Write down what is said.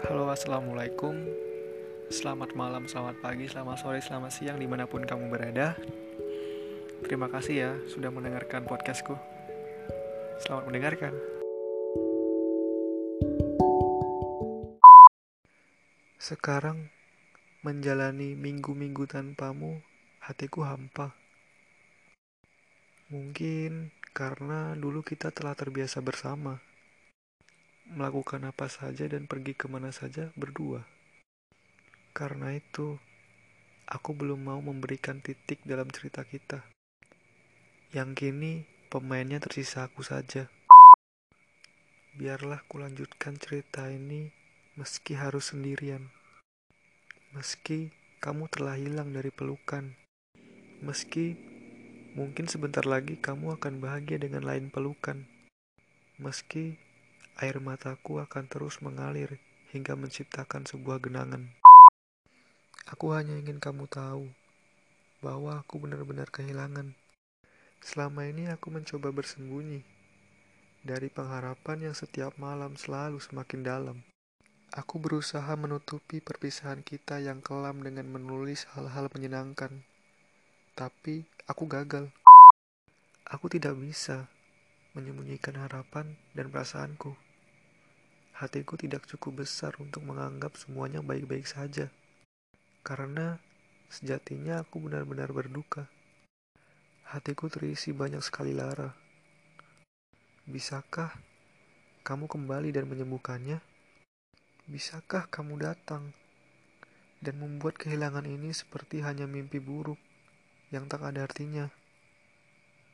Halo assalamualaikum. Selamat malam, selamat pagi, selamat sore, selamat siang di mana pun kamu berada. Terima kasih ya sudah mendengarkan podcastku. Selamat mendengarkan. Sekarang menjalani minggu-minggu tanpamu Hatiku hampa. Mungkin karena dulu kita telah terbiasa bersama melakukan apa saja dan pergi ke mana saja berdua. Karena itu, aku belum mau memberikan titik dalam cerita kita. Yang kini, pemainnya tersisa aku saja. Biarlah kulanjutkan cerita ini meski harus sendirian. Meski kamu telah hilang dari pelukan. Meski mungkin sebentar lagi kamu akan bahagia dengan lain pelukan. Meski air mataku akan terus mengalir hingga menciptakan sebuah genangan. Aku hanya ingin kamu tahu bahwa aku benar-benar kehilangan. Selama ini aku mencoba bersembunyi dari pengharapan yang setiap malam selalu semakin dalam. Aku berusaha menutupi perpisahan kita yang kelam dengan menulis hal-hal menyenangkan. Tapi aku gagal. Aku tidak bisa menyembunyikan harapan dan perasaanku hatiku tidak cukup besar untuk menganggap semuanya baik-baik saja. Karena sejatinya aku benar-benar berduka. Hatiku terisi banyak sekali lara. Bisakah kamu kembali dan menyembuhkannya? Bisakah kamu datang dan membuat kehilangan ini seperti hanya mimpi buruk yang tak ada artinya?